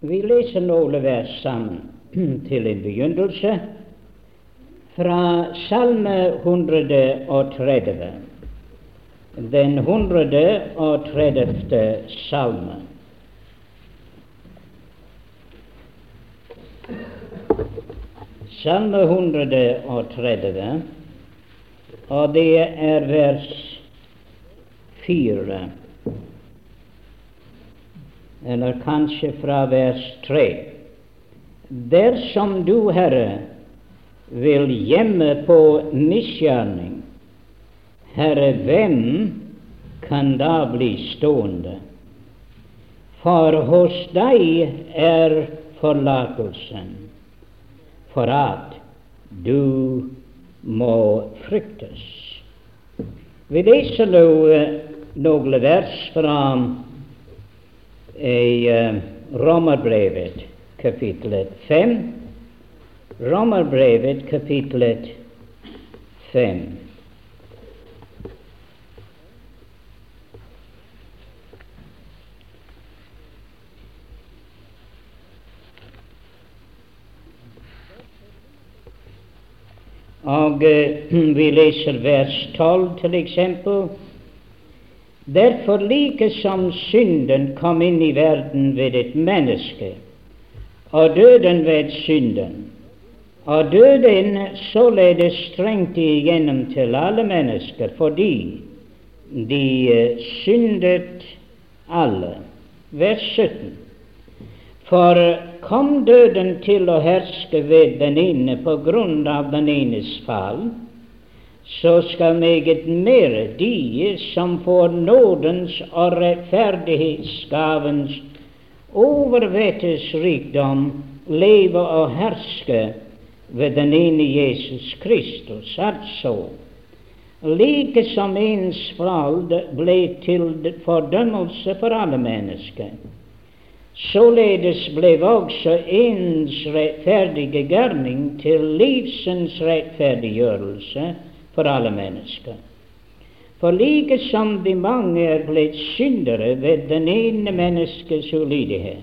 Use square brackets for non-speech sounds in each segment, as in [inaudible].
Vi leser noen vers sammen [clears throat] til en begynnelse fra Salme 130, den 130. salme. Salme 130, og det er vers 4, eller kanskje fra vers 3. Dersom du, Herre, vil gjemme på misgjerning, Herre, hvem kan da bli stående? For hos deg er forlatelsen for at du må fryktes. Vi leser nå noen vers fra i uh, Romerbrevet, kapitlet 5. Romerbrevet, kapitlet 5. Og [clears throat] vi leser vers 12 til eksempel. Derfor like som synden kom inn i verden ved et menneske, og døden ved synden, og døden således strengt igjennom til alle mennesker fordi de syndet alle. Vers 17. For kom døden til å herske ved den ene på grunn av den enes fall, så skal meget mere de som får nådens og rettferdighetsgavens overvettes rikdom, leve og herske ved den ene Jesus Kristus. Altså, like som ens fald ble til fordømmelse for alle mennesker, Således ble også ens rettferdige gjerning til livsens rettferdiggjørelse for alle mennesker. For like som de mange er blitt syndere ved den ene menneskes ulydighet,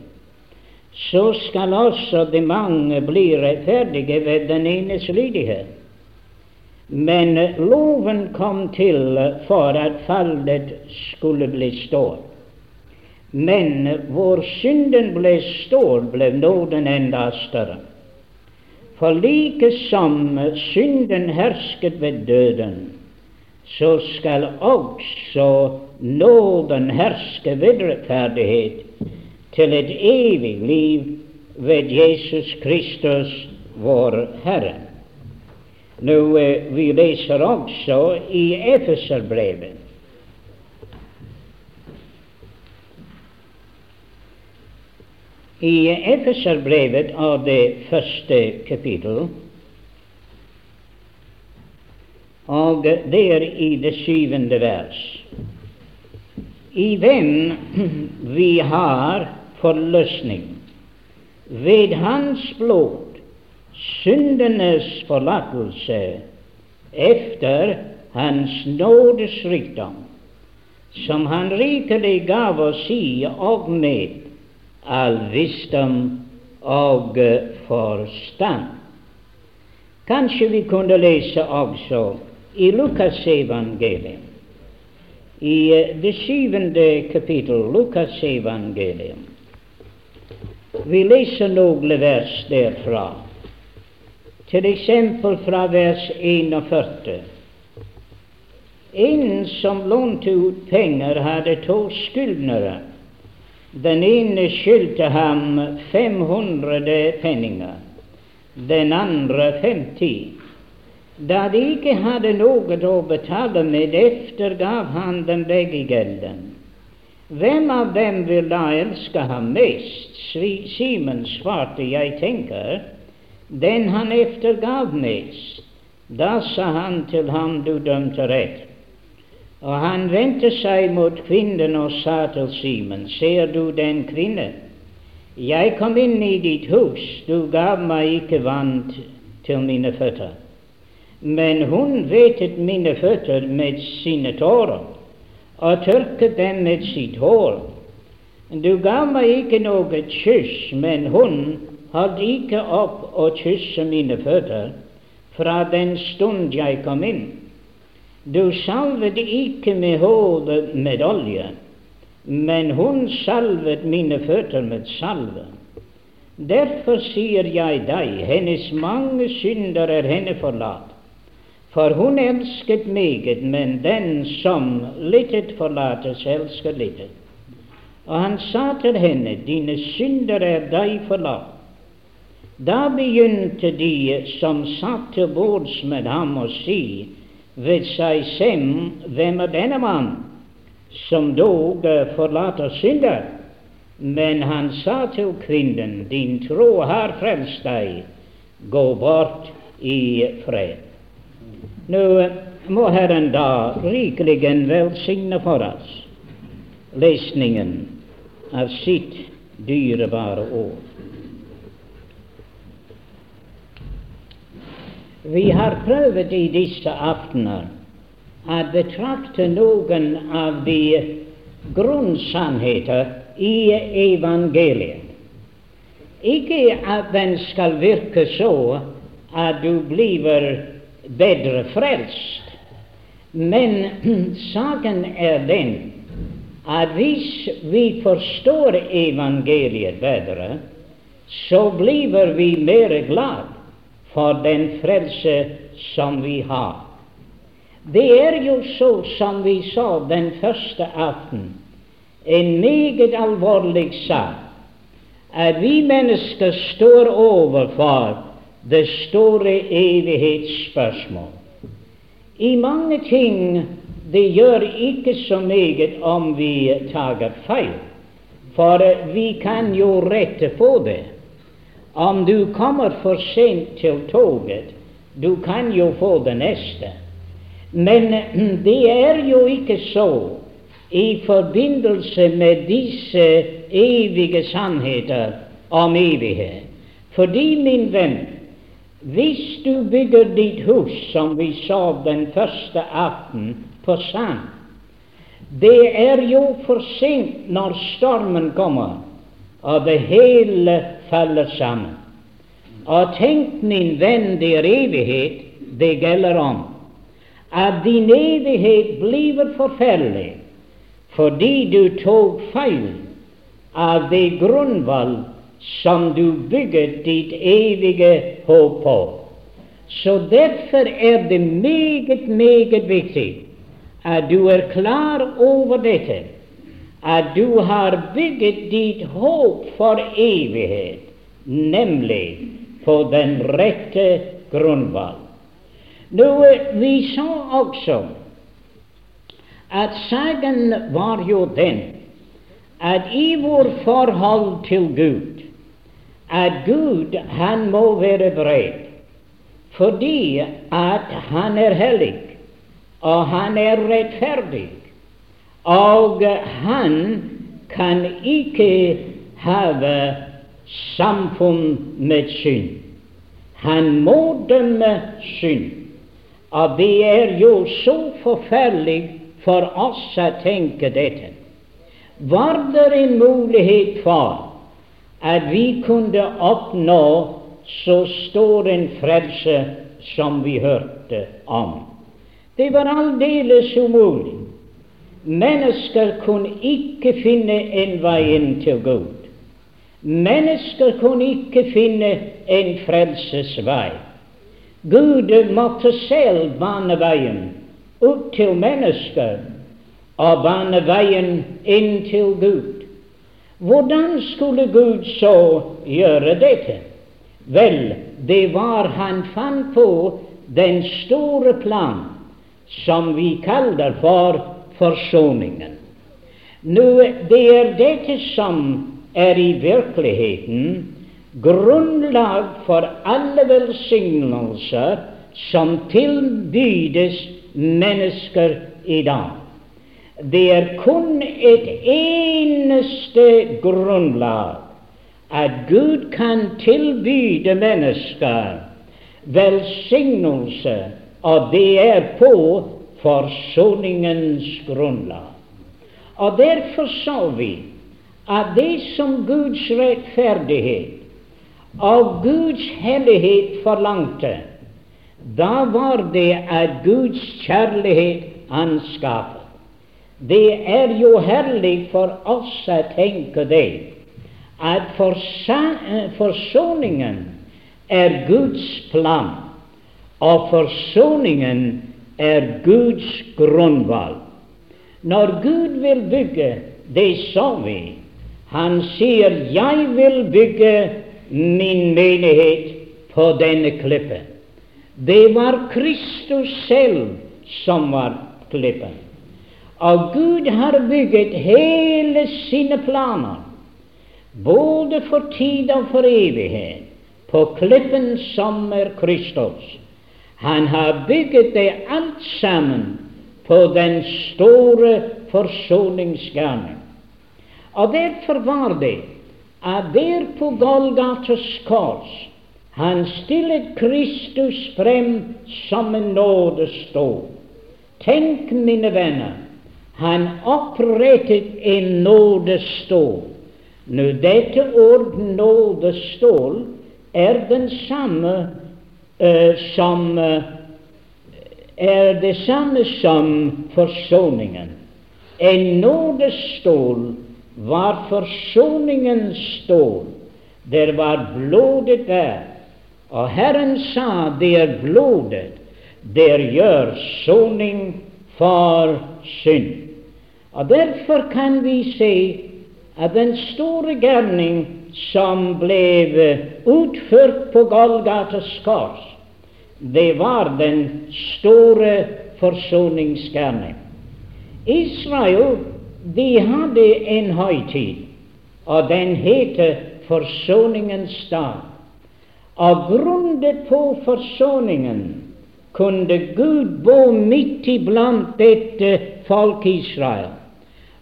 så skal også de mange bli rettferdige ved den enes lydighet. Men loven kom til for at fallet skulle bli stått. Men hvor synden ble stor, ble nåden enda større. For like som synden hersket ved døden, så skal også nåden herske ved rettferdighet til et evig liv ved Jesus Kristus, vår Herre. Nå, Vi leser også i Efeserbrevet I Efeserbrevet av det første kapittel, og det er i det syvende vers, i hvem [clears throat] vi har forløsning? Ved Hans blod, syndenes forlatelse efter Hans nådes rikdom, som Han rikelig gav oss i og med all visdom og forstand. Kanskje vi kunne lese også i Lukas evangelium, i det syvende kapittel, Lukas evangelium. Vi leser noen vers derfra, til eksempel fra vers 41. En som lånte ut penger, hadde to skyldnere. Den ene skyldte ham 500 penninger, den andre 50. Da de ikke hadde noe å betale med, eftergav han dem begge gjelden. Hvem av dem vil da elske ham mest? Simen svarte, jeg tenker, den han eftergav mest. Da sa han til ham, du dømte rett. Og han vendte seg mot kvinnen og sa til Simen, ser du den kvinne? Jeg kom inn i ditt hus, du gav meg ikke vann til mine føtter. men hun vetet mine føtter med sine tårer og tørket dem med sitt hår. Du gav meg ikke noe kyss, men hun holdt ikke opp å kysse mine føtter fra den stund jeg kom inn. Du salvet ikke med hodet med olje, men hun salvet mine føtter med salve. Derfor sier jeg deg, hennes mange synder er henne forlatt. For hun elsket meget, men den som littet forlates, elsker littet. Og han sa til henne, dine synder er deg forlatt. Da begynte de som satt til bords med ham, å si ved seg selv, hvem er denne mann som dog forlater synder? Men han sa til kvinnen, din tro har frelst deg, gå bort i fred. Nå må Herren da rikelig velsigne for oss lesningen av sitt dyrebare ord. Vi har prøvd i disse aftener å betrakte noen av de grunnsannheter i evangeliet. Ikke at den skal virke så at du blir bedre frelst, men [clears throat] saken er den at hvis vi forstår evangeliet bedre, så blir vi mer glad for den frelse som vi har. Det er jo så som vi sa den første aften en meget alvorlig sak at vi mennesker står overfor det store evighetsspørsmål. I mange ting det gjør ikke så meget om vi tar feil, for vi kan jo rette på det. Om du kommer for sent til toget, du kan jo få det neste. Men det er jo ikke så i forbindelse med disse evige sannheter om evighet. Fordi, min venn, hvis du bygger ditt hus, som vi sa den første aften, på sand, det er jo for sent når stormen kommer, og det hele faller sammen. Og tenk, min venn, det er evighet det gjelder om. At din evighet blir forferdelig fordi du tok feil av det grunnvoll som du bygget ditt evige håp på. Så derfor er det meget, meget viktig at du er klar over dette, at du har bygget ditt håp for evighet, nemlig på den rette grunnvalg. Nå, vi sa også at saken var jo den at i vårt forhold til Gud at Gud han må være bred fordi at han er hellig, og han er rettferdig, og han kan ikke have samfunn med synd. Han må dømme synd, og det er jo så forferdelig for oss å tenke dette. Var det en mulighet for at vi kunne oppnå så stor en frelse som vi hørte om? Det var aldeles umulig. Mennesker kunne ikke finne en vei inn til Gud. Mennesker kunne ikke finne en frelsesvei. Gud måtte selv bane veien opp til mennesker og bane veien inn til Gud. Hvordan skulle Gud så gjøre dette? Vel, det var han fant på den store plan som vi kaller for forsoningen. Nå, det er dette som er i virkeligheten grunnlag for alle velsignelser som tilbydes mennesker i dag. Det er kun et eneste grunnlag at Gud kan tilbyde mennesker velsignelse og det er på forsoningens grunnlag. Og derfor sa vi at det som Guds rettferdighet og Guds hellighet forlangte, da var det at Guds kjærlighet anskaffet. Det er jo herlig for oss å tenke det, at forsoningen er Guds plan, og forsoningen er Guds grunnvalg. Når Gud vil bygge, det sa vi, han sier 'Jeg vil bygge min menighet på denne klippen'. Det var Kristus selv som var klippen. Og Gud har bygget hele sine planer, både for tid og for evighet, på klippen som er Kristus. Han har bygget det alt sammen på den store forsoningsgjerning. Og derfor var det at der på Golgatas kors han stillet Kristus frem som en nådestol. Tenk, mine venner, han opprettet en nådestol. Nå, dette ord nådestol er den samme som uh, er det samme som forsoningen. En nådestol var forsoningens stål. Det var blodet der. Og Herren sa det er blodet der gjør soning for synd. Og Derfor kan vi se at den store gjerning som ble utført på Golgatas kors, det var den store forsoningsgjerning. Israel de hadde en høytid, og den heter Forsoningens dag. Og grunnet på forsoningen kunne Gud bo midt iblant dette folk Israel.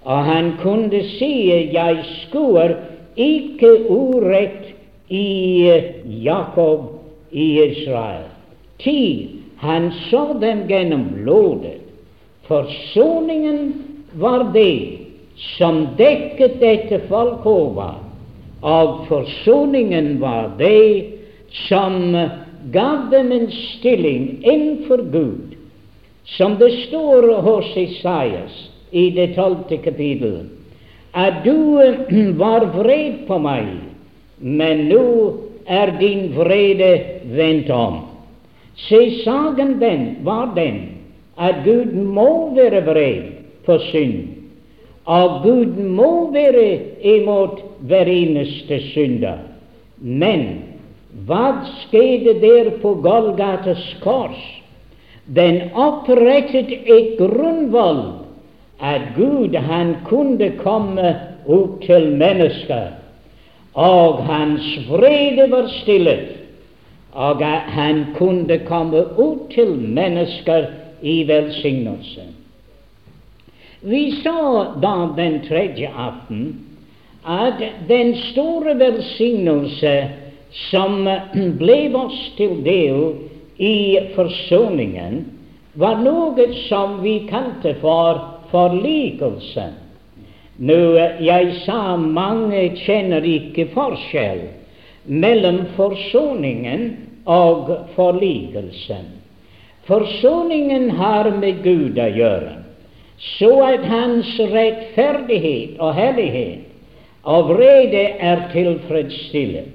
Og han kunne si jeg skuer ikke urett i Jakob i Israel. Ti, han så dem gjennom blodet. Forsoningen var det som dekket dette folk over, og forsoningen var det som gav dem en stilling innenfor Gud, som det står hos Isaias i det tolvte kapittel, at du [clears throat] var vred på meg, men nå er din vrede vendt om. Se, saken den var den at Gud må være vred på synd. Og Gud må være imot hver eneste synder. Men hva skjedde der på Golgates kors? Den opprettet et grunnvoll at Gud han kunne komme ut til mennesker, og hans vrede var stillet, og at han kunne komme ut til mennesker i velsignelse. Vi sa da den tredje aften at den store velsignelse som [clears throat] ble oss til del i forsoningen, var noe som vi kalte for forlikelsen. Nå, jeg sa mange kjenner ikke forskjell mellom forsoningen og forlikelsen. Forsoningen har med Gud å gjøre så at hans rettferdighet og hellighet og vrede er tilfredsstillende.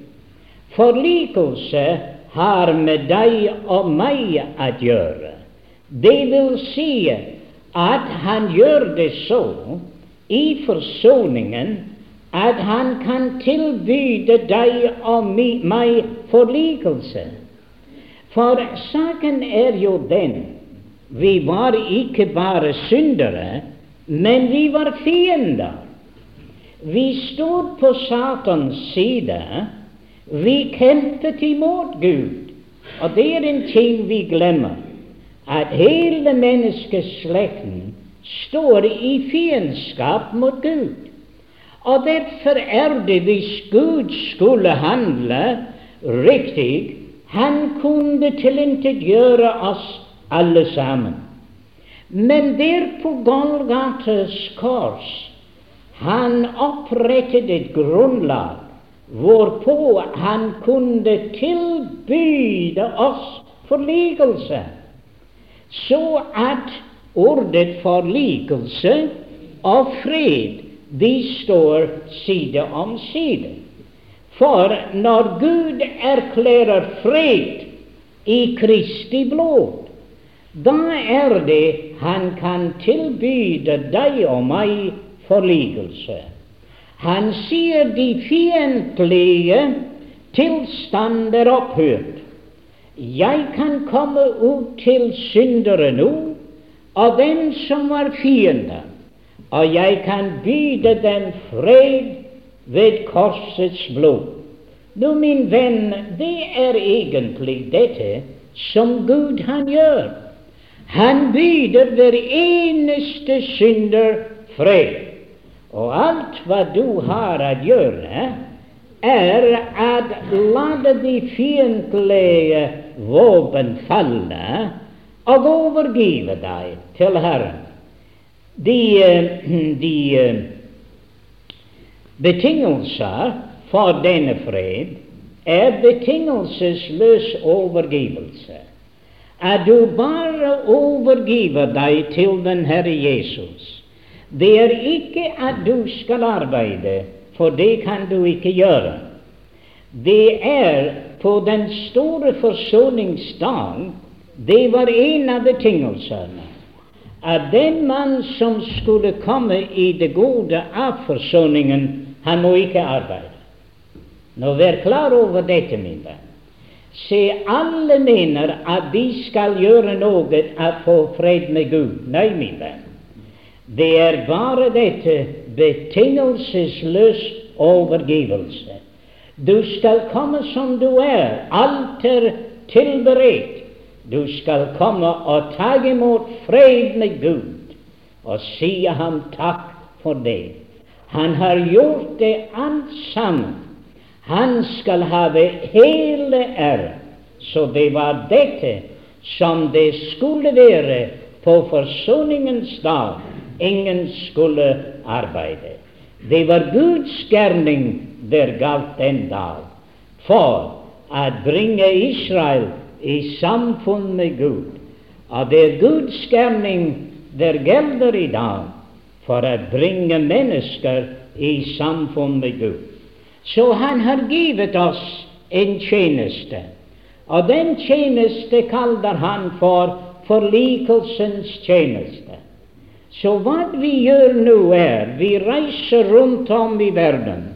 Forlikelse har med deg og meg å gjøre. Det vil si at han gjør det så i forsoningen at han kan tilbyde deg og meg forlikelse. For saken er jo den vi var ikke bare syndere, men vi var fiender. Vi stod på Satans side. Vi kjempet imot Gud. Og det er en ting vi glemmer, at hele menneskeslekten står i fiendskap mot Gud. Og derfor er det, hvis Gud skulle handle riktig, han kunne tilintetgjøre oss alle sammen. Men der på Golgates kors han opprettet et grunnlag hvorpå han kunne tilbyde oss forlikelse, så at ordet forlikelse og fred de står side om side. For når Gud erklærer fred i Kristi blod, da er det Han kan tilbyde deg og meg forlikelse. Han sier de fiendtlige tilstander opphørt. Jeg kan komme ut til syndere nå, og den som var fiende, og jeg kan byde dem fred ved korsets blod. Nå, min venn, det er egentlig dette som Gud han gjør. Han byder hver eneste synder fred. Og alt hva du har å gjøre, er at la de fiendtlige våpen falle og overgive deg til Herren. De, de Betingelser for denne fred er betingelsesløs overgivelse. At du bare overgiver deg til den Herre Jesus. Det er ikke at du skal arbeide, for det kan du ikke gjøre. Det er på den store forsoningsdag det var en av betingelsene at den mann som skulle komme i det gode av forsoningen, han må ikke arbeide. Nå vær klar over dette, min venn. Se, alle mener at de skal gjøre noe for å få fred med Gud. Nei, min venn. Det er bare dette betingelsesløs overgivelse. Du skal komme som du er. Alt er tilberedt. Du skal komme og ta imot fred med Gud og si ham takk for det. Han har gjort det alt sammen. Han skal ha hele æren. Så det var dette som det skulle være på forsoningens dag. Ingen skulle arbeide. Det var Guds gjerning der galt den dag, for å bringe Israel i samfunn med Gud. Og det er Guds gjerning der gjelder i dag for å bringe mennesker i samfunn med Gud. Så Han har givet oss en tjeneste, og den tjeneste kaller Han for forlikelsens tjeneste. Så hva vi gjør nå, er vi reiser rundt om i verden.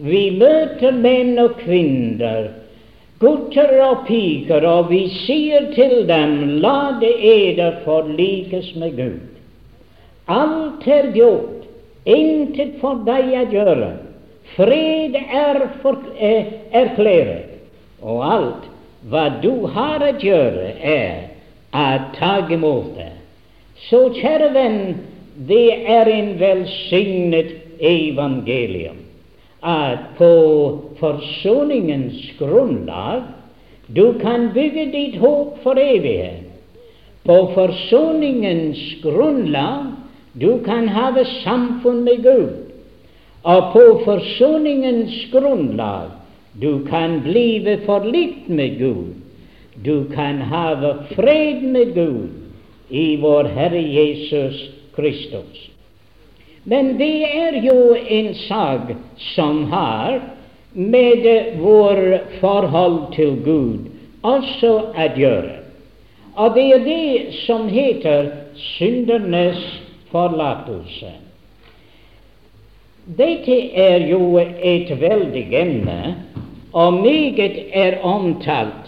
Vi møter menn og kvinner, gutter og piker, og vi sier til dem, la det eder forlikes med Gud. Alt er gjort, intet for deg å gjøre. Fred er eh, erklæret, og alt hva du har å gjøre, er å ta imot det. Så, kjære venn, det er en velsignet evangelium at på forsoningens grunnlag du kan bygge ditt håp for evighet. På forsoningens grunnlag du kan ha samfunn med Gud. Og på forsoningens grunnlag du kan blive forlikt med Gud. Du kan ha fred med Gud i vår Herre Jesus Kristus. Men det er jo en sak som har med vår forhold til Gud også å gjøre. Og det er det som heter syndernes forlatelse. Dette er jo et veldig emne, og meget er omtalt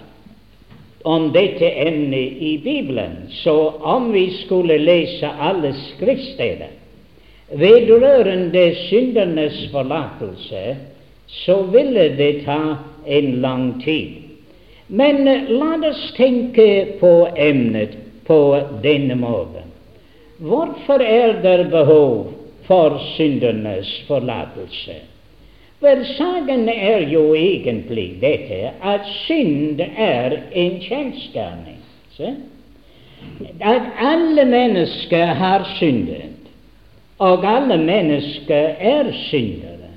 om dette emnet i Bibelen. Så om vi skulle lese alle skriftsteder vedrørende syndernes forlatelse, så ville det ta en lang tid. Men la oss tenke på emnet på denne måten. Hvorfor er det behov for syndernes forlatelse? Vel, saken er jo egentlig dette at synd er en kjensgjerning. at alle mennesker har syndet, og alle mennesker er syndere.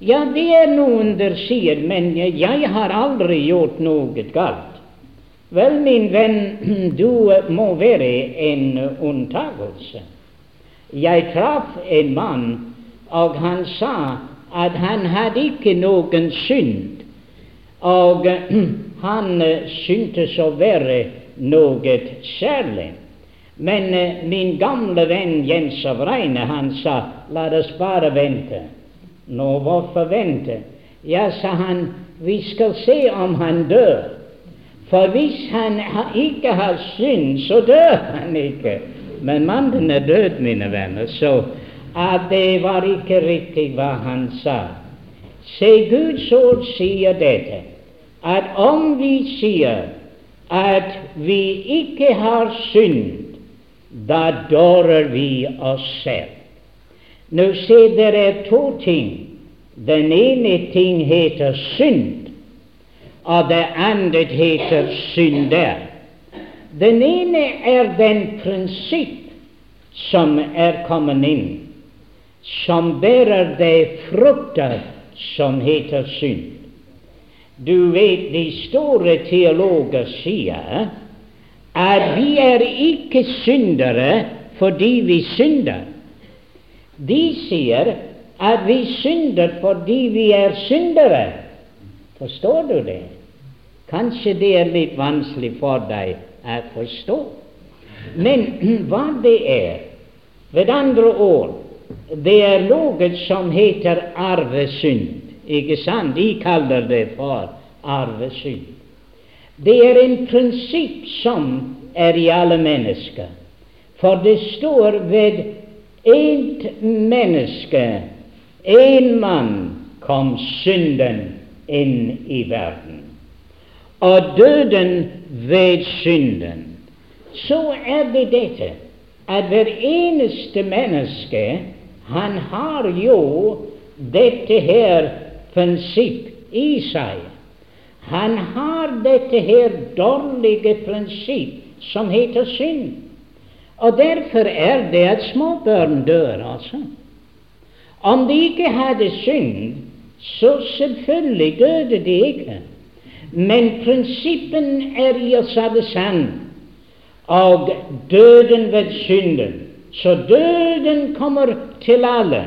Ja, det er noen der sier, men jeg har aldri gjort noe galt. Vel, min venn, [clears throat] du må være en unntagelse. Jeg traff en mann, og han sa at han hadde ikke noen synd, og [clears throat] han syntes å være noe særlig. Men min gamle venn Jens av Reine, han sa la oss bare vente. Nå, hvorfor vente? Ja, sa han, vi skal se om han dør. For hvis han ikke har synd, så dør han ikke. Men mannen er død, mine venner, så at det var ikke riktig hva han sa. Se, Guds ord sier dette, at om vi sier at vi ikke har synd, da dårer vi oss selv. Nå se, det er to ting. Den ene ting heter synd, og det andre heter synder. Den ene er den prinsipp som er kommet inn, som bærer de frukter som heter synd. Du vet de store teologer sier at vi er ikke syndere fordi vi synder. De sier at vi synder fordi vi er syndere. Forstår du det? Kanskje det er litt vanskelig for deg å forstå. Men [clears throat] hva det er, ved andre ord, det er noe som heter arvesynd. Ikke sant? De kaller det for arvesynd. Det er en prinsipp som er i alle mennesker. For det står ved ett menneske, én mann, kom synden inn i verden. Og døden ved synden. Så er det dette at hver eneste menneske han har jo dette her prinsipp i seg. Han har dette her dårlige prinsipp som heter synd. Og derfor er det at småbarn dør, altså. Om de ikke hadde synd, så selvfølgelig døde de ikke. Men prinsippen er i oss alle sann, Og døden ved synden. Så døden kommer til alle.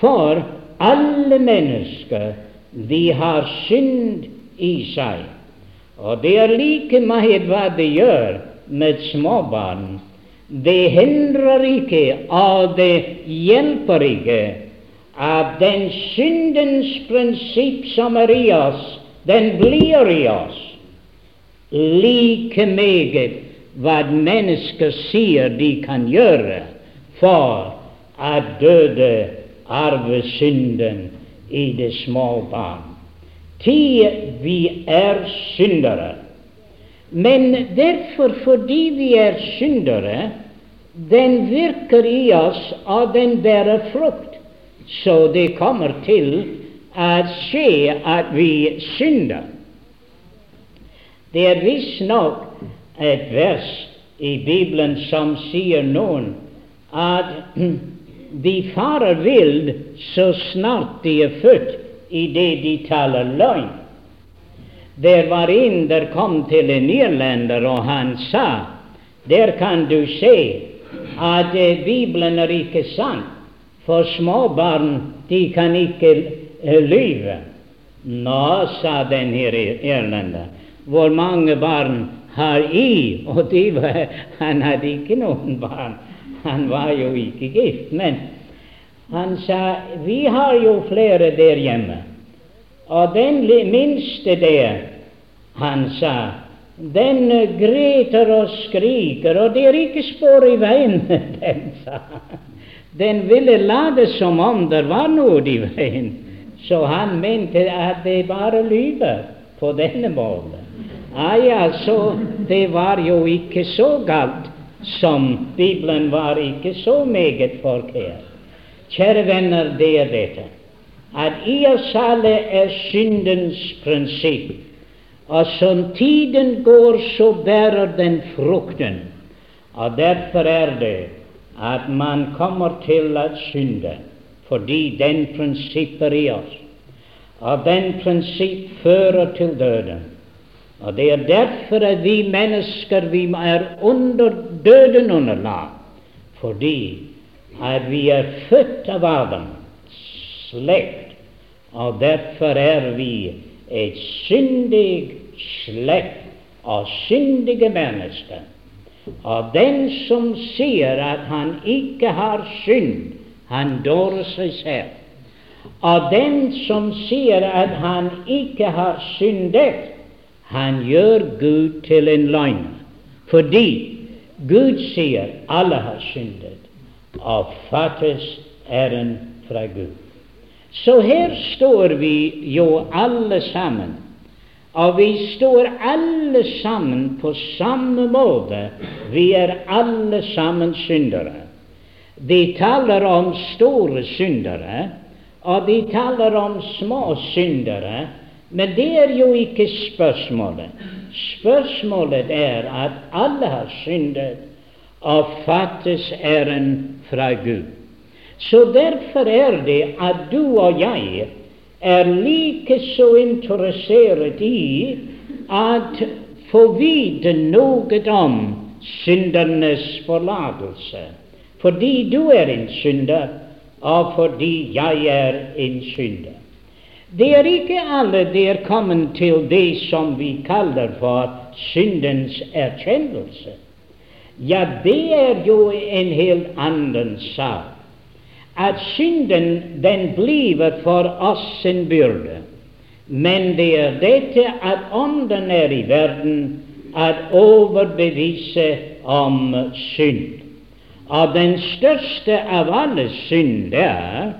For alle mennesker, de har synd i seg. Og det er like mye hva de gjør med småbarn. Det hindrer ikke, og det hjelper ikke, at den syndens prinsipp som er i oss, den blir i oss. Like meget hva mennesker sier de kan gjøre for å døde arvesynden i det små barn. Ti vi er syndere. Men derfor, fordi vi er syndere, den virker i oss, og den bærer frukt. Så det kommer til å skje at vi synder. Det er visstnok et vers i Bibelen som sier noen at [clears throat] de farer vill så snart de er født, idet de taler løgn. Der var en der kom til en irlender, og han sa der kan du se at eh, Bibelen er ikke sann, for småbarn de kan ikke uh, lyve. Nå, sa den her irlender, hvor mange barn har I? Og var, han hadde ikke noen barn. Han var jo ikke gift. Men han sa vi har jo flere der hjemme. Og den minste der, han sa, den greter og skriker, og det er ikke spor i veien [laughs] den, sa. Den ville late som om det var noe i veien. Så han mente at det bare lyver på denne måten. Ah, ja, så det var jo ikke så galt som Bibelen var ikke så meget forkert. Kjære venner, det er dette at i oss alle er syndens prinsipp, Og som tiden går, så bærer den frukten. Og derfor er det at man kommer til å synde, fordi den prinsipper i oss. Og den prinsipp fører til døden. Og det er derfor at vi mennesker vi er under døden underlag, fordi at vi er født av Adams slekt, og derfor er vi et syndig slekt av syndige mennesker. Og den som sier at han ikke har synd, han dårer seg selv. Og den som sier at han ikke har syndet, han gjør Gud til en løgn, Fordi Gud sier alle har syndet og fattes æren fra Gud. Så her står vi jo alle sammen, og vi står alle sammen på samme måte. Vi er alle sammen syndere. De taler om store syndere, og de taler om små syndere. Men det er jo ikke spørsmålet. Spørsmålet er at alle har syndet og fattes æren fra Gud. Så derfor er det at du og jeg er like så interessert i at få vite noe om syndernes forlatelse. Fordi du er en synder, og fordi jeg er en synder. Det er ikke alle det er kommet til det som vi kaller for syndens erkjennelse. Ja, det er jo en helt annen sak. At synden, den blir for oss en byrde. Men det er dette at Ånden er i verden, at overbevise om synd. Og den største av alle synder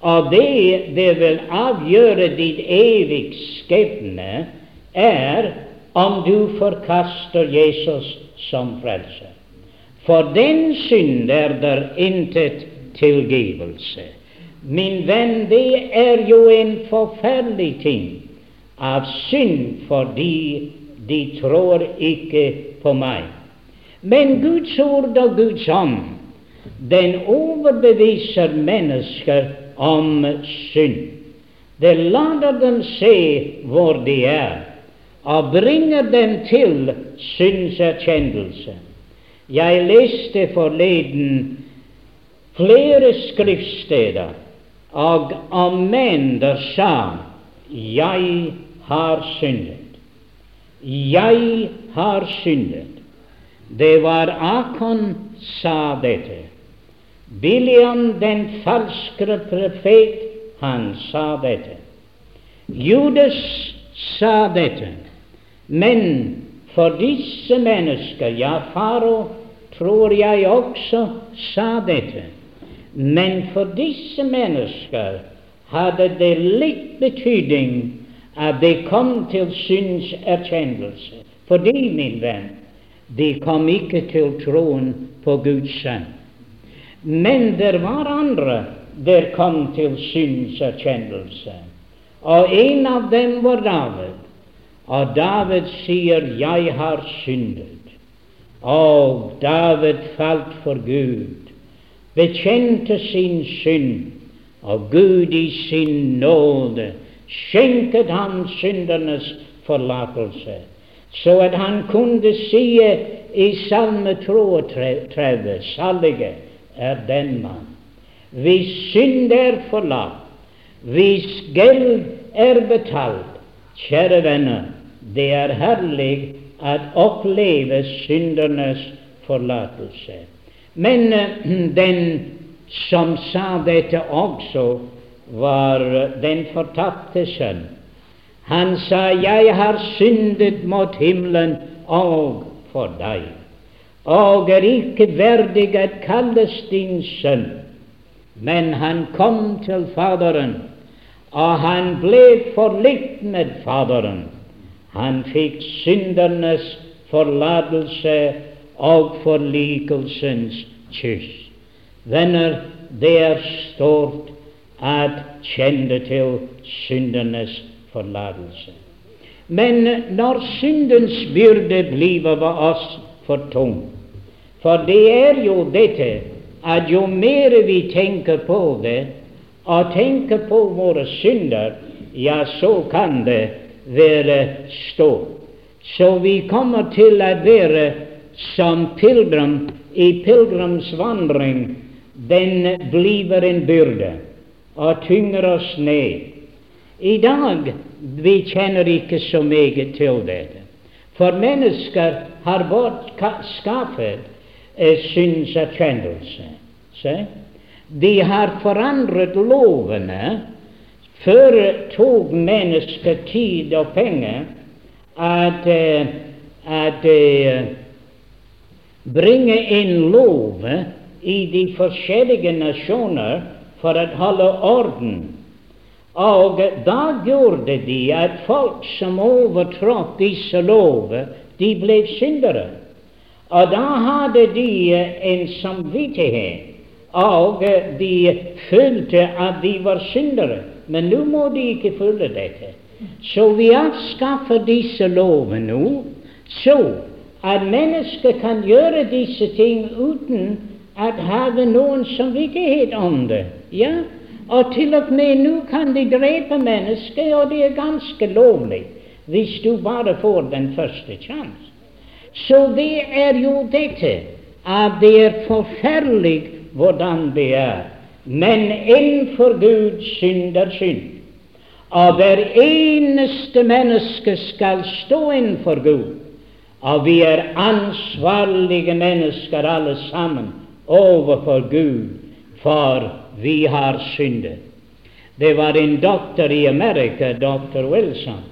og det det vil avgjøre ditt evige skjebne, er om du forkaster Jesus som frelser. For den synd er der intet tilgivelse. Min venn, det er jo en forferdelig ting av synd fordi de tror ikke på meg. Men Guds ord og Guds ånd, den overbeviser mennesker om synd. Det lader dem se hvor de er, og bringer dem til synserkjennelse. Jeg leste forleden flere skriftsteder og om menn der sa 'Jeg har syndet'. Jeg har syndet. Det var Akon sa dette. Biliam den falske profet, han sa dette. Judas sa dette. Men for disse mennesker, ja, faro, tror jeg også sa dette. Men for disse mennesker hadde det litt betydning at de kom til synserkjennelse. Fordi, min venn, de kom ikke til troen på Guds sønn. Men det var andre der kom til synserkjennelse. Og en av dem var David. Og David sier 'Jeg har syndet'. Og David falt for Gud, bekjente sin synd, og Gud i sin nåde skjenket ham syndernes forlatelse, så at han kunne si i Salme 32, salige er den mann. Hvis synd er forlatt, hvis gjeld er betalt, kjære venner, det er herlig at oppleve syndernes forlatelse. Men uh, [clears throat] den som sa dette også, var den fortapte sønn. Han sa, 'Jeg har syndet mot himmelen og for deg' og er ikke verdig at kalles din sønn. Men han kom til Faderen, og han ble forlikt med Faderen. Han fikk syndernes forlatelse og forlikelsens kyss. Venner, det er stort at kjenne til syndernes forlatelse. Men når syndens byrde blir over oss for tung For det er jo dette at jo mer vi tenker på det, og tenker på våre synder, ja, så kan det være stå. Så vi kommer til å være som pilegrim i pilegrimsvandring. Den blir en byrde og tynger oss ned. I dag vi kjenner ikke så meget til dette. For mennesker har bortskaffet eh, synserkjennelse. De har forandret lovene. Før tok mennesket tid og penger at, eh, at uh, bringe inn lover i de forskjellige nasjoner for å holde orden. Og da gjorde de at folk som overtrådte disse lover, de ble syndere. Og da hadde de en samvittighet, og de følte at de var syndere. Men nå må de ikke følge dette. Så vi avskaffer disse lovene nå, så at mennesker kan gjøre disse ting uten å ha noen samvittighet om det. Ja, og til og med nå kan de drepe mennesker, og det er ganske lovlig hvis du bare får den første sjanse. Så det er jo dette at det er forferdelig hvordan det er. Men innenfor Gud synder synd. Og hver eneste menneske skal stå innenfor Gud. Og vi er ansvarlige mennesker alle sammen overfor Gud, for vi har syndet. Det var en doktor i Amerika, doktor Wilson,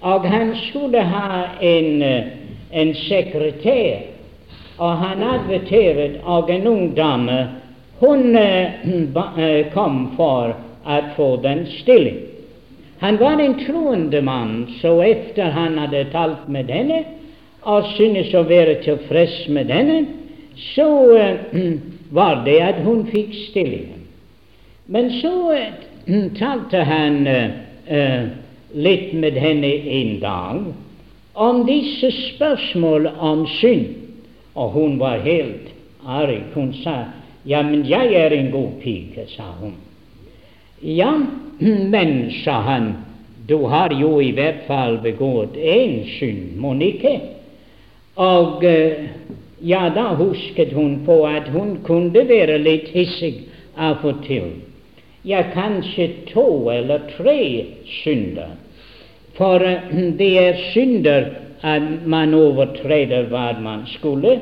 og han skulle ha en, en sekretær. Og han adverterte, av en ung dame hun uh, kom for å få den stilling. Han var en troende mann, så etter han hadde talt med henne og syntes å være tilfreds med henne, så uh, [clears throat] var det at hun fikk stillingen. Men så [clears throat] talte han litt med henne en dag om disse spørsmål om synd, og hun var helt arg. Hun sa ja, men jeg er en god pike, sa hun. Ja, [clears throat] men, sa han, du har jo i hvert fall begått én synd, Monique? Og ja, da husket hun på at hun kunne være litt hissig av og til. Ja, kanskje to eller tre synder. For det er synder at man overtreder hva man skulle,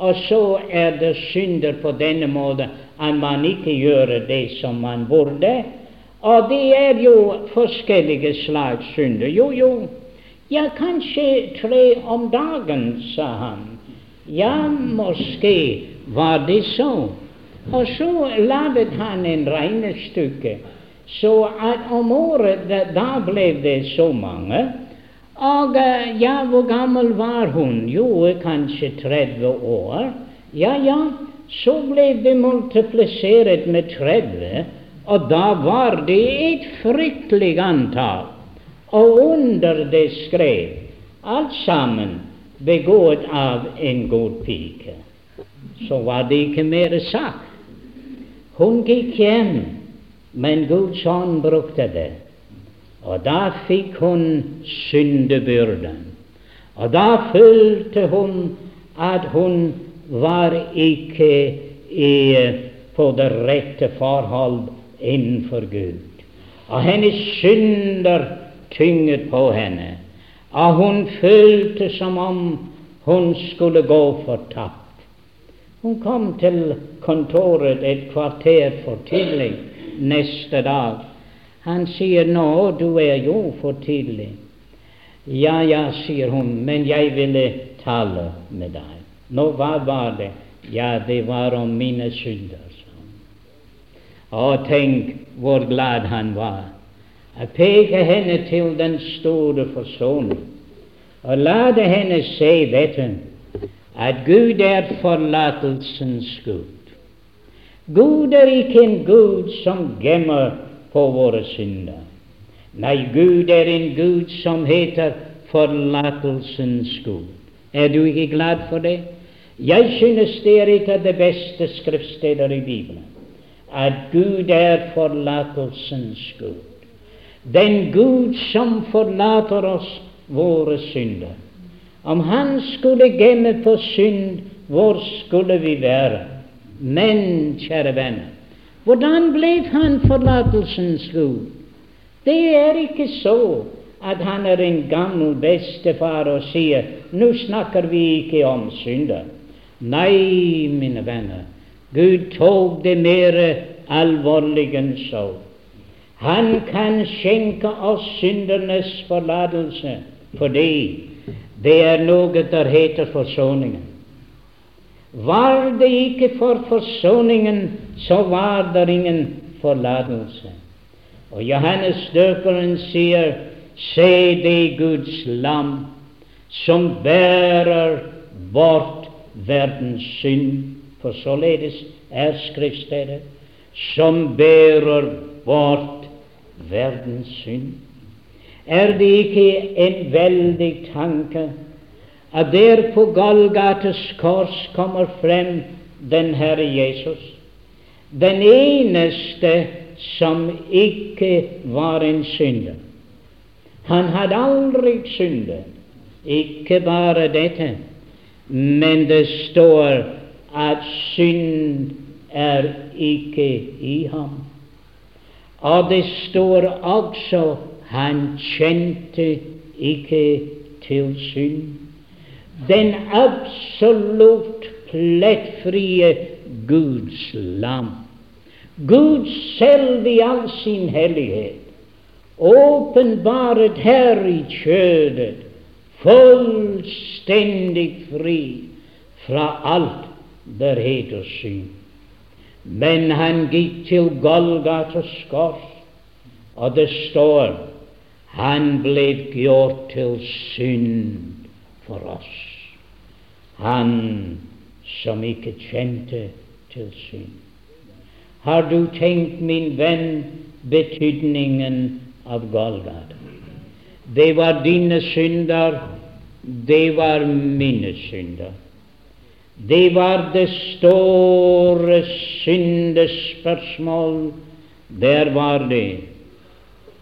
og så er det synder på denne måten at man ikke gjør det som man burde. Og det er jo forskjellige slags synder. Jo, jo, ja, kanskje tre om dagen, sa han. Ja, måske var det så. Og så laget han en regnestykke, så om året da ble det så mange. Og ja, hvor gammel var hun? Jo, kanskje 30 år. Ja, ja, så ble det multiplisert med 30, og da var det et fryktelig antall. Og under det skrev alt sammen begått av en god pike. Så var det ikke mer sagt. Hun gikk hjem, men Guds ånd brukte det. Og da fikk hun syndebyrden. Og da følte hun at hun var ikke i, på det rette forhold innenfor Gud. Og hennes synder tynget på henne og hun følte som om hun skulle gå fortapt. Hun kom til kontoret et kvarter for tidlig neste dag. Han sier 'Nå, du er jo for tidlig'. 'Ja, ja', sier hun, 'men jeg ville tale med deg'. 'Nå, hva var det?' 'Ja, det var om mine synder', hun. Å, tenk hvor glad han var jeg peker henne til den store forsoning og lade henne se dette, at Gud er forlatelsens Gud. Gud er ikke en Gud som gemmer på våre synder. Nei, Gud er en Gud som heter forlatelsens Gud. Er du ikke glad for det? Jeg synes det er et av de beste skriftsteder i Bibelen, at Gud er forlatelsens Gud. Den Gud som forlater oss våre synder. Om Han skulle gemme på synd, hvor skulle vi være? Men, kjære venner, hvordan ble Han forlatelsens Gud? Det er ikke så at han er en gammel bestefar og sier 'nå snakker vi ikke om synder'. Nei, mine venner, Gud tok det mer alvorlig enn så. Han kan skjenke oss syndernes forlatelse fordi det er noe der heter forsoningen. Var det ikke for forsoningen, så var det ingen forlatelse. Og Johannes døperen sier Se det Guds lam som bærer bort verdens synd. For således er Skriftstedet som bærer bort verdens synd. Er det ikke en veldig tanke at der på Golgates kors kommer frem den Herre Jesus, den eneste som ikke var en synder? Han hadde aldri syndet. Ikke bare dette, men det står at synd er ikke i ham. Og det står også han kjente ikke til synd. Den absolutt plettfrie Guds lam. Gud selv i all sin hellighet åpenbaret her i kjødet, fullstendig fri fra alt der heter synd. Men han gikk til Golgatas kors, og det står han ble gjort til synd for oss. Han som ikke kjente til synd. Har du tenkt, min venn, betydningen av Golgata. Det var dine synder, det var mine synder. Det var det store syndespørsmål. Der var det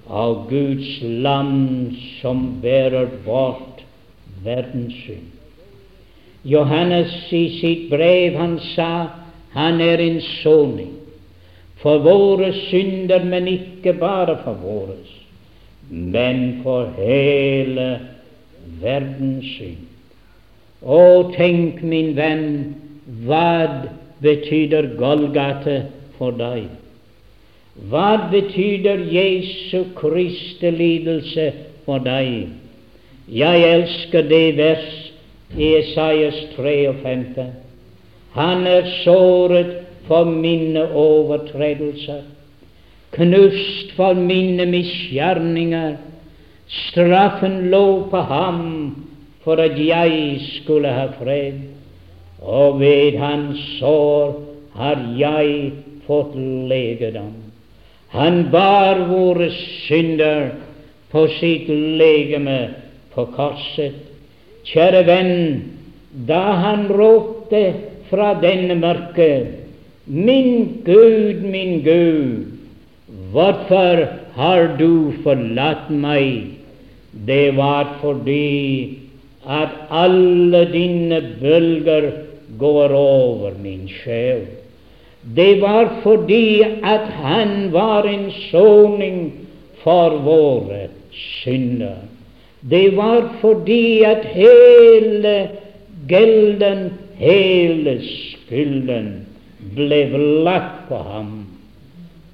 av Guds land som bærer bort verdens synd. Johannes i sitt brev han sa han er en soning for våre synder, men ikke bare for våres men for hele verdens synd. Å, tenk, min venn, hva betyr Golgata for deg? Hva betyr Jesu Kristi lidelse for deg? Jeg elsker det vers i Esaias 53. Han er såret for mine overtredelser knust for mine misgjerninger. Straffen lå på ham for at jeg skulle ha fred, og ved hans sår har jeg fått legedom. Han bar våre synder på sitt legeme på korset. Kjære venn, da han ropte fra denne mørke, Min Gud, min Gud, Hvorfor har du forlatt meg? Det var fordi at alle dine bølger går over min sjel. Det var fordi at han var en soning for våre synder. Det var fordi at hele gelden, hele skylden, ble lagt på ham.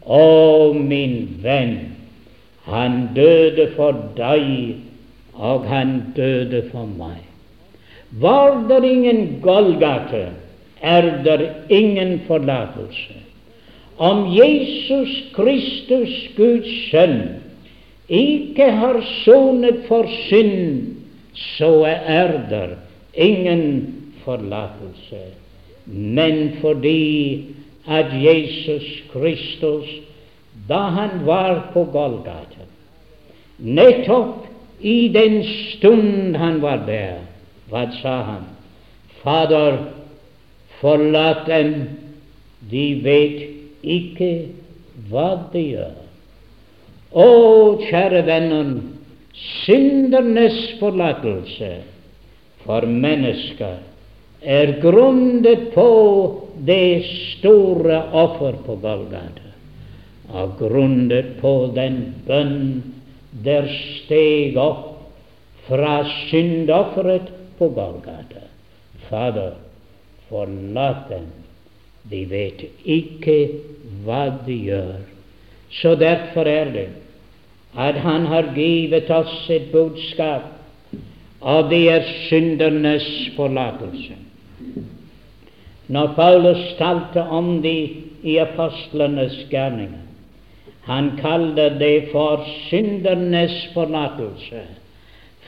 Å, min venn, han døde for deg, og han døde for meg. Var det ingen Golgata, er det ingen forlatelse. Om Jesus Kristus, Guds sønn, ikke har sonet for synd, så er der ingen forlatelse. Men fordi at Jesus Kristus, da han var på Golgata, nettopp I den stund han var der, hva sa han? Fader, forlat dem, de vet ikke hva de gjør. Å, kjære venner, syndernes forlatelse for mennesker er grunnet på det store offer på Golgata, og grunnet på den bønn der steg opp fra syndofferet på Golgata. Fader, forlat dem, de vet ikke hva de gjør. Så derfor er det at Han har givet oss et budskap, og det er syndernes forlatelse. Når Paulus talte om det i apostlenes gjerninger, han kalte det for syndernes forlatelse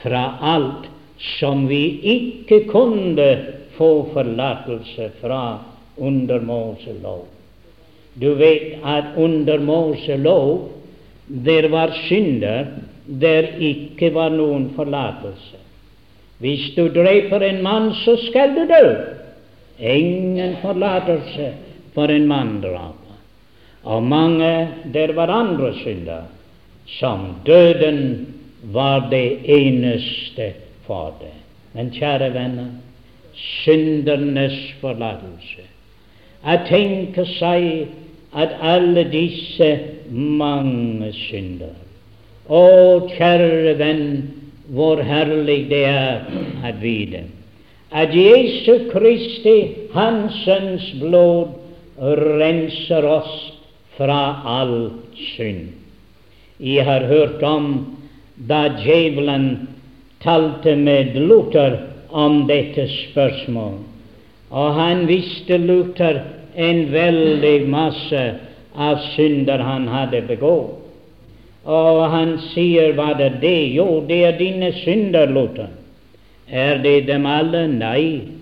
fra alt som vi ikke kunne få forlatelse fra under Moselov. Du vet at under Moselov der var synder der ikke var noen forlatelse. Hvis du dreper en mann, så skal du dø. Ingen forlatelse for en manndrap. Og mange der var andre synder, som døden var det eneste for det. Men kjære venner, syndernes forlatelse. Jeg tenker seg at alle disse mange synder Å, kjære venn, hvor herlig det er at vite at Jesu Kristi, Hans Sønns blod, renser oss fra all synd. Jeg har hørt om da djevelen talte med Luther om dette spørsmål, og han visste Luther en veldig masse av synder han hadde begått. Og han sier, hva er det? Jo, det er dine synder, Luther. Er det dem alle? Nei.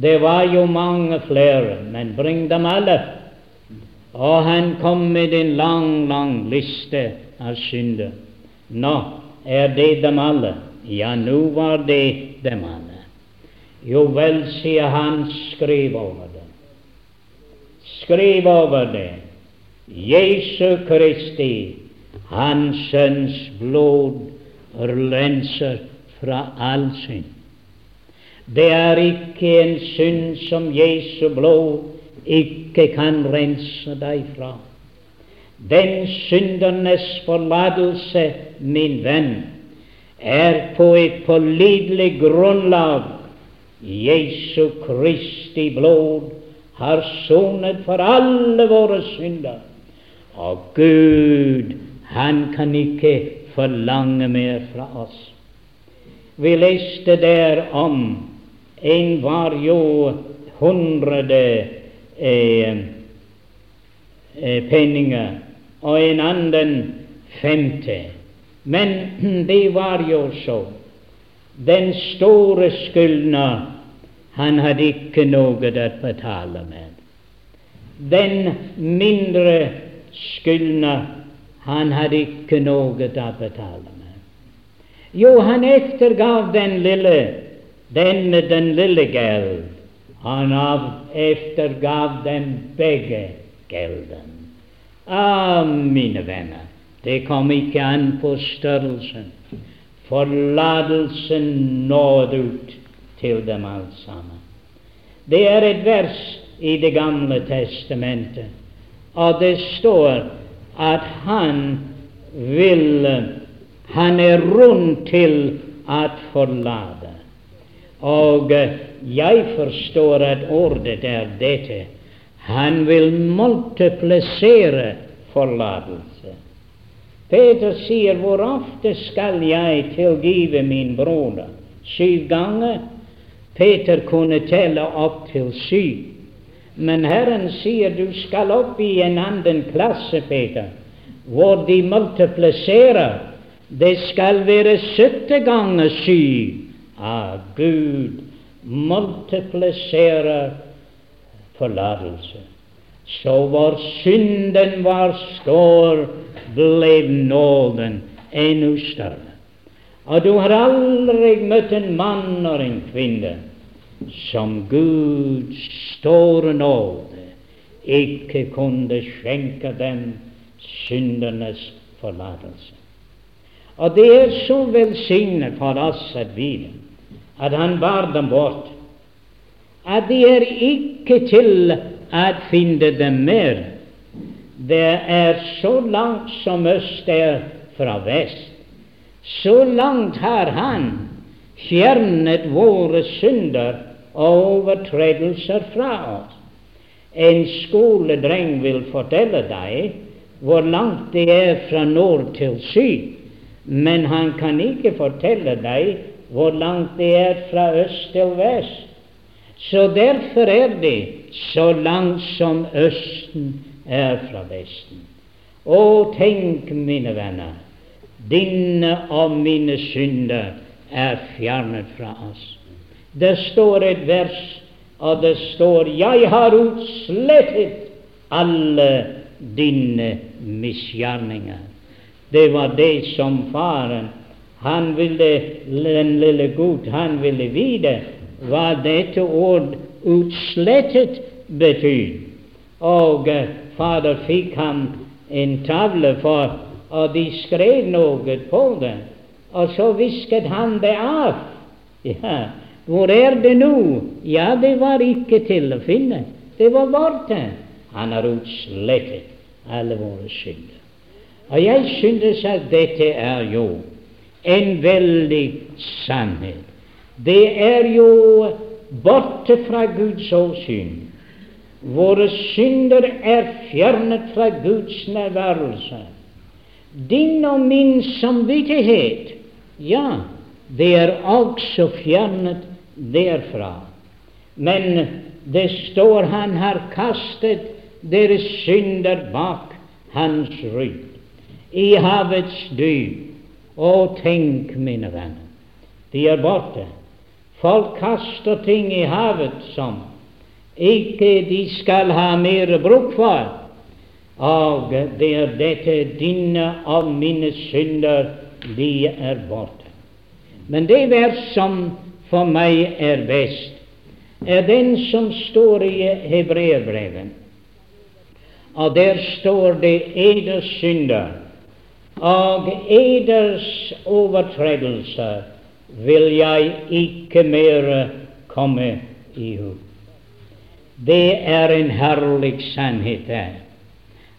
Det var jo mange flere, men bring dem alle. Og han kom med en lang, lang liste av synder. Nå, er det dem alle? Ja, nå var det dem alle. Jo vel, sier han, skriv over Skriv over det. Jesu Kristi, Hans Sønns blod, renser fra all synd. Det er ikke en synd som Jesu blod ikke kan rense deg fra. Den syndernes forlatelse, min venn, er på et pålitelig grunnlag. Jesu Kristi blod har sonet for alle våre synder. Og Gud, han kan ikke forlange mer fra oss. Vi leste der om en var jo hundrede eh, eh, penninger, og en annen femte. Men [clears throat] det var jo så. Den store skyldner, han hadde ikke noe å betale med. Den mindre skyldner, han hadde ikke noe å betale med. Jo, han eftergav den lille, denne den lille geld han av eftergav dem begge gelden. Ah, mine venner, det kom ikke an på størrelsen. Forlatelsen nådde ut til dem alt sammen. Det er et vers i Det gamle testamentet, og det står at han vil Han er rund til å forlate. Og jeg forstår at ordet er dette. Han vil multiplisere forlatelse. Peter sier, 'Hvor ofte skal jeg tilgive min broder?' Syv ganger. Peter kunne telle opp til syv. Men Herren sier du skal opp i en annen klasse, Peter, hvor de multipliserer. Det skal være 70 ganger syv. Ah, Gud multipliserer forlatelse. Så hvor synden var stor, ble nåden enda større. Og du har aldri møtt en mann og en kvinne som Guds store nåde ikke kunne skjenke dem syndernes forlatelse. Og det er så velsignet for oss at vi at han bar dem bort, at de er ikke til å finne dem mer. Det er så langt som øst er fra vest. Så langt har Han fjernet våre synder overtredelser fra oss. En skoledreng vil fortelle deg hvor langt det er fra nord til syd, men han kan ikke fortelle deg hvor langt det er fra øst til vest. Så derfor er det så langt som Østen er fra Vesten. Å, tenk, mine venner, dine og mine synder er fjernet fra oss. Det står et vers, og det står 'Jeg har utslettet alle dine misgjerninger'. Det var det som faren han ville, den lille gutt, han ville vite hva dette ord 'utslettet' betyr. Og uh, fader fikk ham en tavle for, og de skrev noe på den. Og så visket han det av. Ja, hvor er det nå? Ja, det var ikke til å finne. Det var borte. Han har utslettet alle våre synder. Og jeg synes at dette er jo en veldig sannhet. Det er jo borte fra Guds åsyn. Våre synder er fjernet fra Guds nærværelse. Din og min samvittighet, ja, det er også fjernet derfra. Men det står han har kastet deres synder bak hans rygg. I havets dyp. Å, tenk, mine venner, de er borte. Folk kaster ting i havet som ikke de skal ha mer bruk for. Og det er dette dine og mine synder, de er borte. Men det vers som for meg er best, er den som står i Hebreerbrevet. Og der står det eders synder og eders overtredelser vil jeg ikke mer komme i hu. Det er en herlig sannhet der.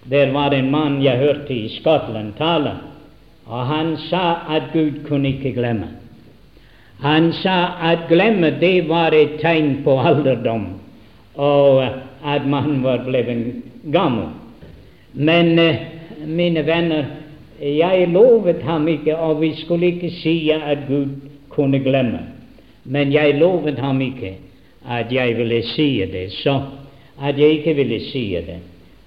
Der var en mann jeg hørte i Skottland tale, og han sa at Gud kunne ikke glemme. Han sa at glemme det var et tegn på alderdom, og at man var blitt gammel. Men eh, mine venner, jeg lovet ham ikke, og vi skulle ikke si at Gud kunne glemme. Men jeg lovet ham ikke at jeg ville si det, så at jeg ikke ville si det.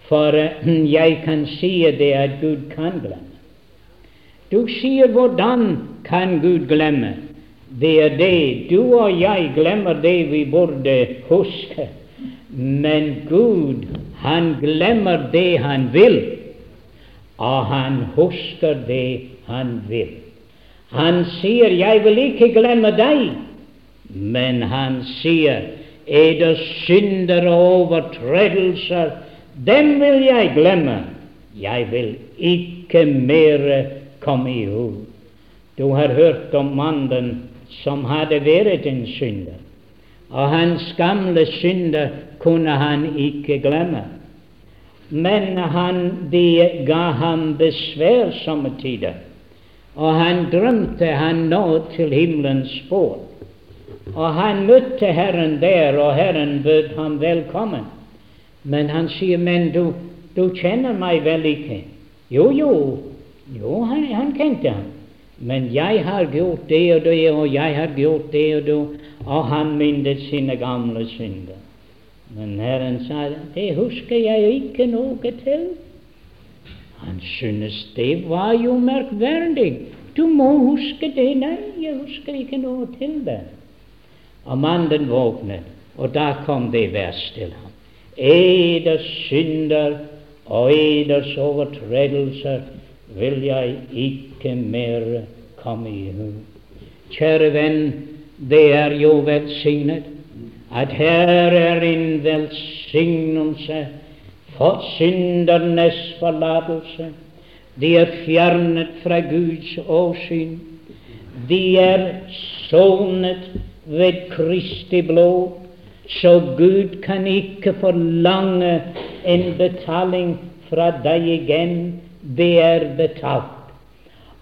For uh, jeg kan si det at Gud kan glemme. Du sier 'hvordan kan Gud glemme'? Det er det. Du og jeg glemmer det vi burde huske. Men Gud, han glemmer det han vil, og han husker det han vil. Han sier 'Jeg vil ikke glemme deg', men han sier 'Er det synder og overtredelser, dem vil jeg glemme'. Jeg vil ikke mer komme i hu. Du har hørt om mannen som hadde vært en synder, og hans gamle synder kunne han ikke glemme. Men han, de ga ham besvær somme tider. Og han drømte han nå til himmelens port. Og han møtte Herren der, og Herren bød ham velkommen. Men han sier, 'Men du, du kjenner meg vel ikke?' Jo, jo, jo, han, han kjente ham. Men jeg har gjort det og det, og jeg har gjort det og det, og han minnet sine gamle synder. Men Herren sa, 'Det husker jeg ikke noe til'. Han synes det var jo merkverdig. Du må huske det. Nei, jeg husker ikke noe til det. Og mannen våknet, og da kom det vers til ham. Eders synder og eders overtredelser vil jeg ikke mer komme i hu. Kjære venn, det er jo velsignet at her er en velsignelse for syndernes forlatelse. De er fjernet fra Guds åsyn. De er sonet ved Kristi blod, så Gud kan ikke forlange en betaling fra deg igjen. Det er betalt.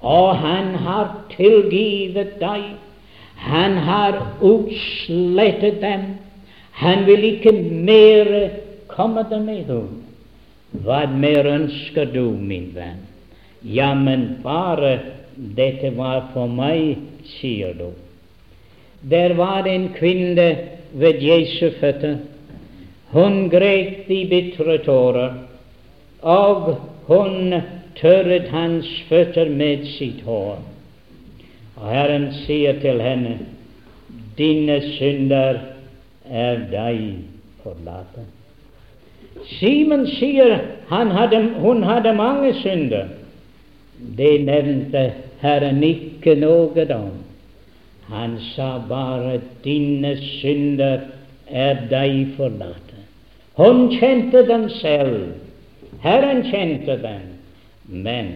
Og han har tilgivet deg. Han har utslettet dem. Han vil ikke mere komme dem i hu. Hva mer ønsker du, min venn? Ja, men bare dette var for meg, sier du. Der var en kvinne ved Jesu føtter. Hun grep de bitre tårer, og hun tørret hans føtter med sitt hår. Og Herren sier til henne, dine synder er deg forlatt. Simen sier hadde, hun hadde mange synder. Det nevnte Herren ikke noe om. Han sa bare 'dine synder er deg forlatt'. Hun kjente dem selv. Herren kjente dem. Men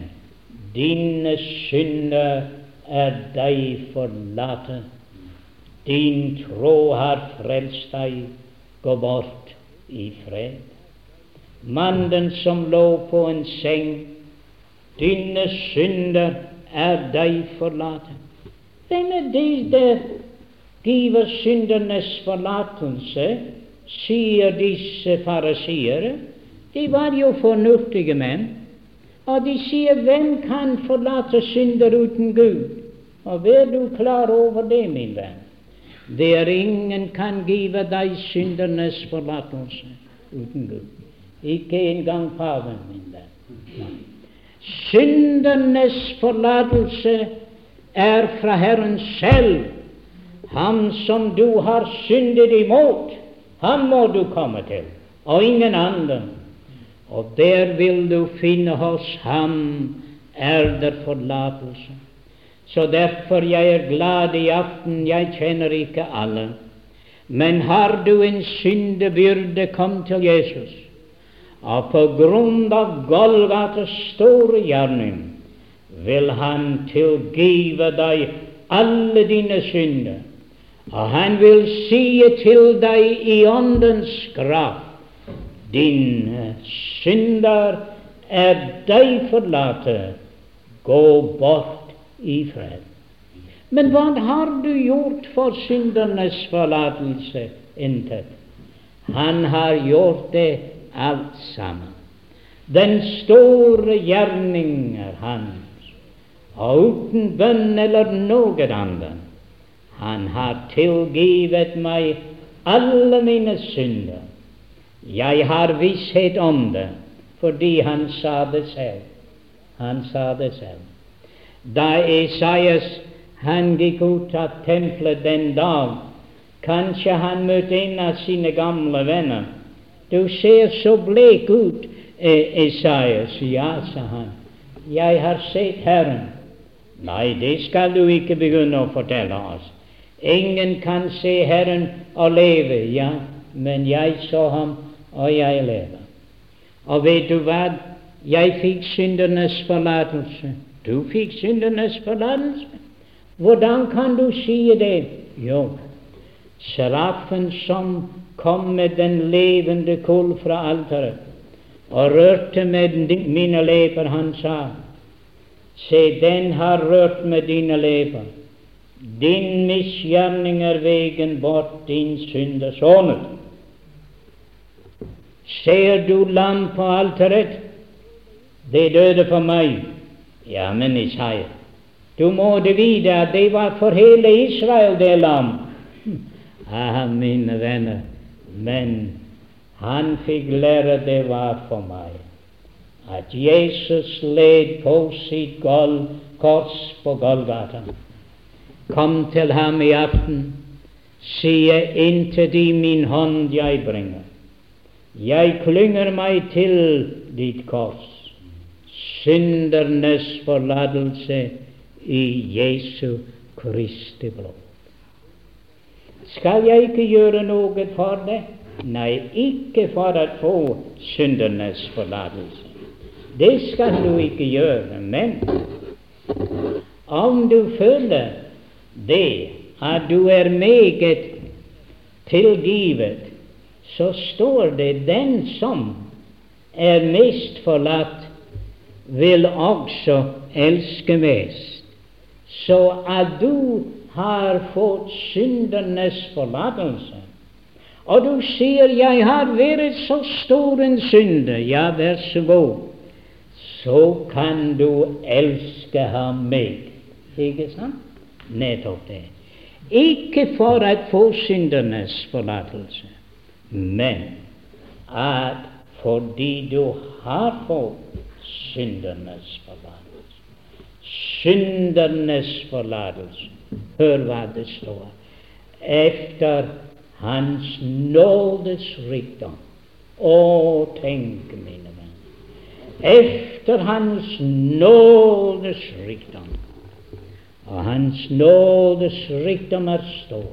dine synder er deg forlatt. Din tro har frelst deg. Gå bort i fred. Mannen som lå på en seng, dine synder er deg forlatt. Hvem er det der giver syndernes forlatelse, sier disse farasiere? De var jo fornuftige menn. Og de sier, hvem kan forlate synder uten Gud? Og vær du klar over det, min venn. Det er ingen kan give deg syndernes forlatelse uten Gud. Ikke engang paven, min venn. Syndernes forlatelse er fra Herren selv. Ham som du har syndet imot, ham må du komme til, og ingen annen. Og der vil du finne hos ham er der forlatelse. Så derfor jeg er glad i aften. Jeg kjenner ikke alle. Men har du en syndebyrde, kom til Jesus. Og på grunn av Golgates store gjerning vil Han tilgive deg alle dine synder. Og Han vil si til deg i Åndens kraft dine synder er deg forlate. Gå bort i fred. Men hva har du gjort for syndernes forlatelse? Intet. Han har gjort det alt sammen. Den store gjerning er hans, og uten bønn eller noe annet. Han har tilgivet meg alle mine synder. Jeg har visshet om det, fordi han sa det selv. Han sa det selv. Da Esaias han gikk ut av tempelet den dag, kanskje han møtte en av sine gamle venner. Du ser så blek ut, Esaias. Ja, sa han. Jeg har sett Herren. Nei, det skal du ikke begynne å fortelle oss. Ingen kan se Herren og leve. Ja, men jeg så ham og jeg lever. Og vet du hva? Jeg fikk syndernes forlatelse. Du fikk syndernes forlatelse. Hvordan kan du si det? Jo, serafen som kom med den levende kull fra alteret og rørte med mine leper, han sa, Se, den har rørt med dine leper. Din misgjerning er vegen bort, din synd er sonet. Ser du lam på alteret? Det døde for meg. Ja, men Isaiah, du må vite at det var for hele Israel, det lam. [laughs] Ah, mine venner, men han fikk lære det var for meg. At Jesus led på sitt gulv, kors på Golgata. Kom til ham i aften, sier inntil de min hånd jeg bringer. Jeg klynger meg til ditt kors, syndernes forlatelse i Jesu Kristi blod. Skal jeg ikke gjøre noe for det? Nei, ikke for å få syndernes forlatelse. Det skal du ikke gjøre. Men om du føler det at du er meget tilgivet, så står det den som er mest forlatt, vil også elske mest. Så at du har fått syndernes forlatelse. Og du sier 'Jeg har vært så stor en synder'. Ja, vær så god. Så kan du elske ham meg. Ikke sant? Nettopp det. Ikke for å få syndernes forlatelse, men at fordi du har fått syndernes forlatelse Syndernes forlatelse Hør hva det står. Efter Hans nådes rikdom. Å, tenk, mine venner. Efter Hans nådes rikdom. Og Hans nådes rikdom er stor.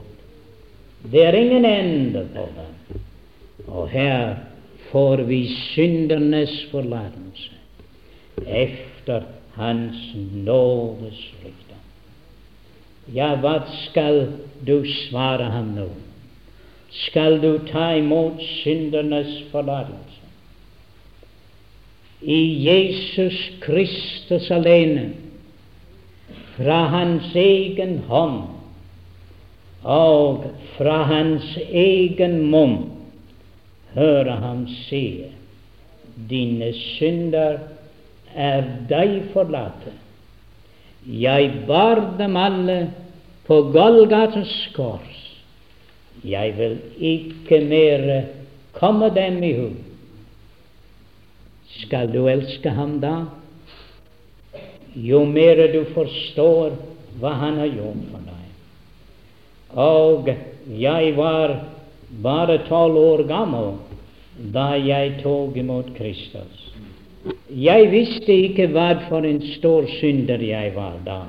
Det er ingen ende på den. Og her får vi syndernes forlatelse efter Hans nådes rikdom. Ja, hva skal du svare ham nå? Skal du ta imot syndernes forlatelse? I Jesus Kristus alene, fra Hans egen hånd og fra Hans egen munn, høre ham se. dine synder er deg forlatt jeg bar dem alle på Golgates kors. Jeg vil ikke mer komme dem i hu. Skal du elske ham da? Jo mer du forstår hva han har gjort for deg. Og jeg var bare tolv år gammel da jeg tok imot Kristus. Jeg visste ikke hva for en stor synder jeg var da,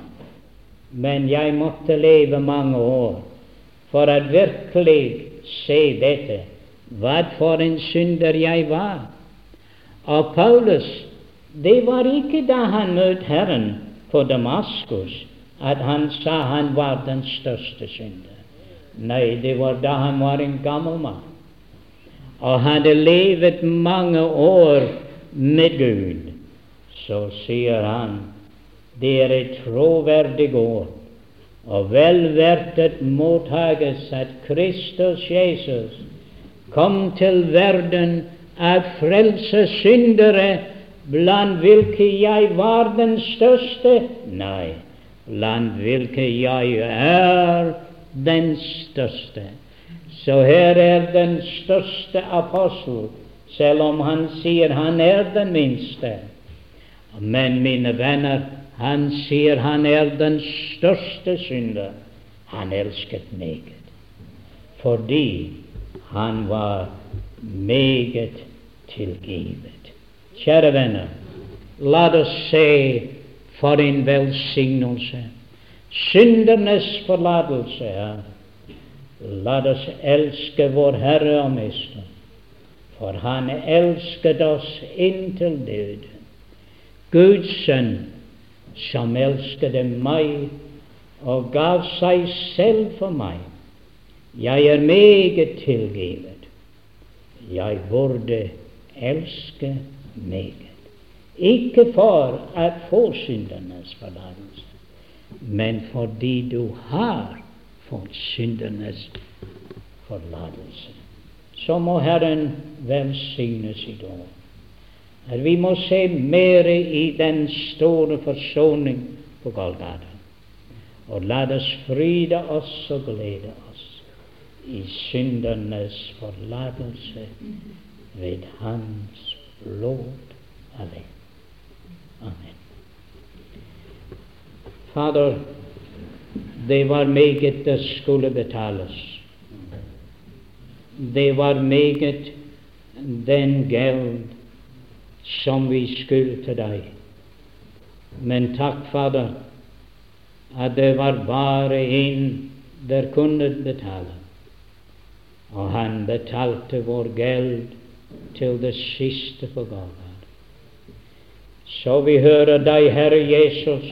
men jeg måtte leve mange år for å virkelig se dette, hva for en synder jeg var. Og Paulus, det var ikke da han møtte Herren på Damaskus, at han sa han var den største synder. Nei, det var da han var en gammel mann. Og hadde levet mange år med Gud, så sier han det er et troverdig ord og vel verdt at mottages at Kristus Jesus. Kom til verden at frelse syndere, blant hvilke jeg var den største? Nei, blant hvilke jeg er den største. Så her er den største apostel selv om han sier han er den minste. Men, mine venner, han sier han er den største synder. Han elsket meget, fordi han var meget tilgivet. Kjære venner, la oss se for en velsignelse. Syndernes forlatelse er. La oss elske vår Herre og Mester for han elsket oss inntil død. Guds sønn, som elsket meg og gav seg selv for meg. Jeg er meget tilgivet. Jeg burde elske meget. Ikke for å få syndernes forlatelse, men fordi du har fått syndernes forlatelse så må Herren velsigne sitt år. At vi må se mer i den store forsoning på Golgata. Og la oss fryde oss og glede oss i syndernes forlatelse ved Hans blod alene. Fader, det var meget det skulle betales det var meget den geld som vi skyldte deg. Men takk, Fader, at det var bare en der kunne betale. Og han betalte vår geld til det siste på Golgata. Så vi hører deg, Herre Jesus,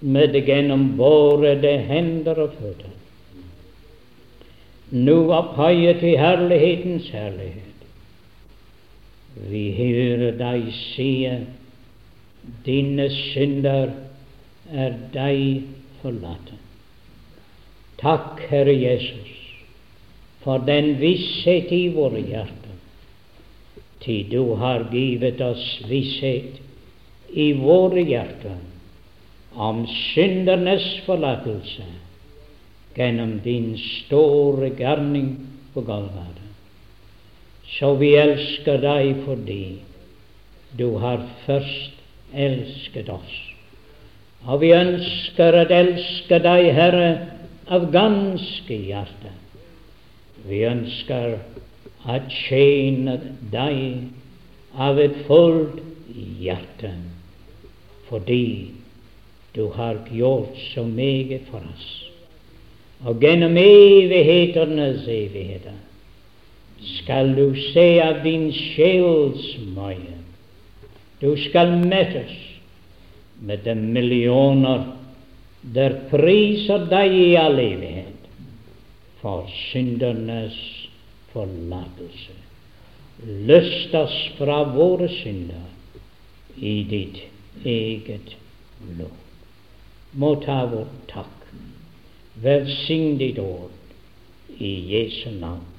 med det gjennom våre hender og føtter. Nå opphøyet til herlighetens herlighet. Vi hører deg sie, dine synder er deg forlatt. Takk, Herre Jesus, for den visshet i våre hjerter, til du har givet oss visshet i våre hjerter om syndernes forlatelse gjennom din store gjerning på Golgata. Så vi elsker deg fordi du har først elsket oss. Og vi ønsker å elske deg, Herre, av ganske hjerte. Vi ønsker å tjene deg av et fullt hjerte, fordi du har gjort så meget for oss. Og gjennom evighetenes evigheter skal du se av din sjels møye. Du skal mettes med de millioner der priser deg i all evighet for syndernes forlatelse. Løst oss fra våre synder i ditt eget blod. Må ta vår takk. Velsign ditt ord i Jesu navn.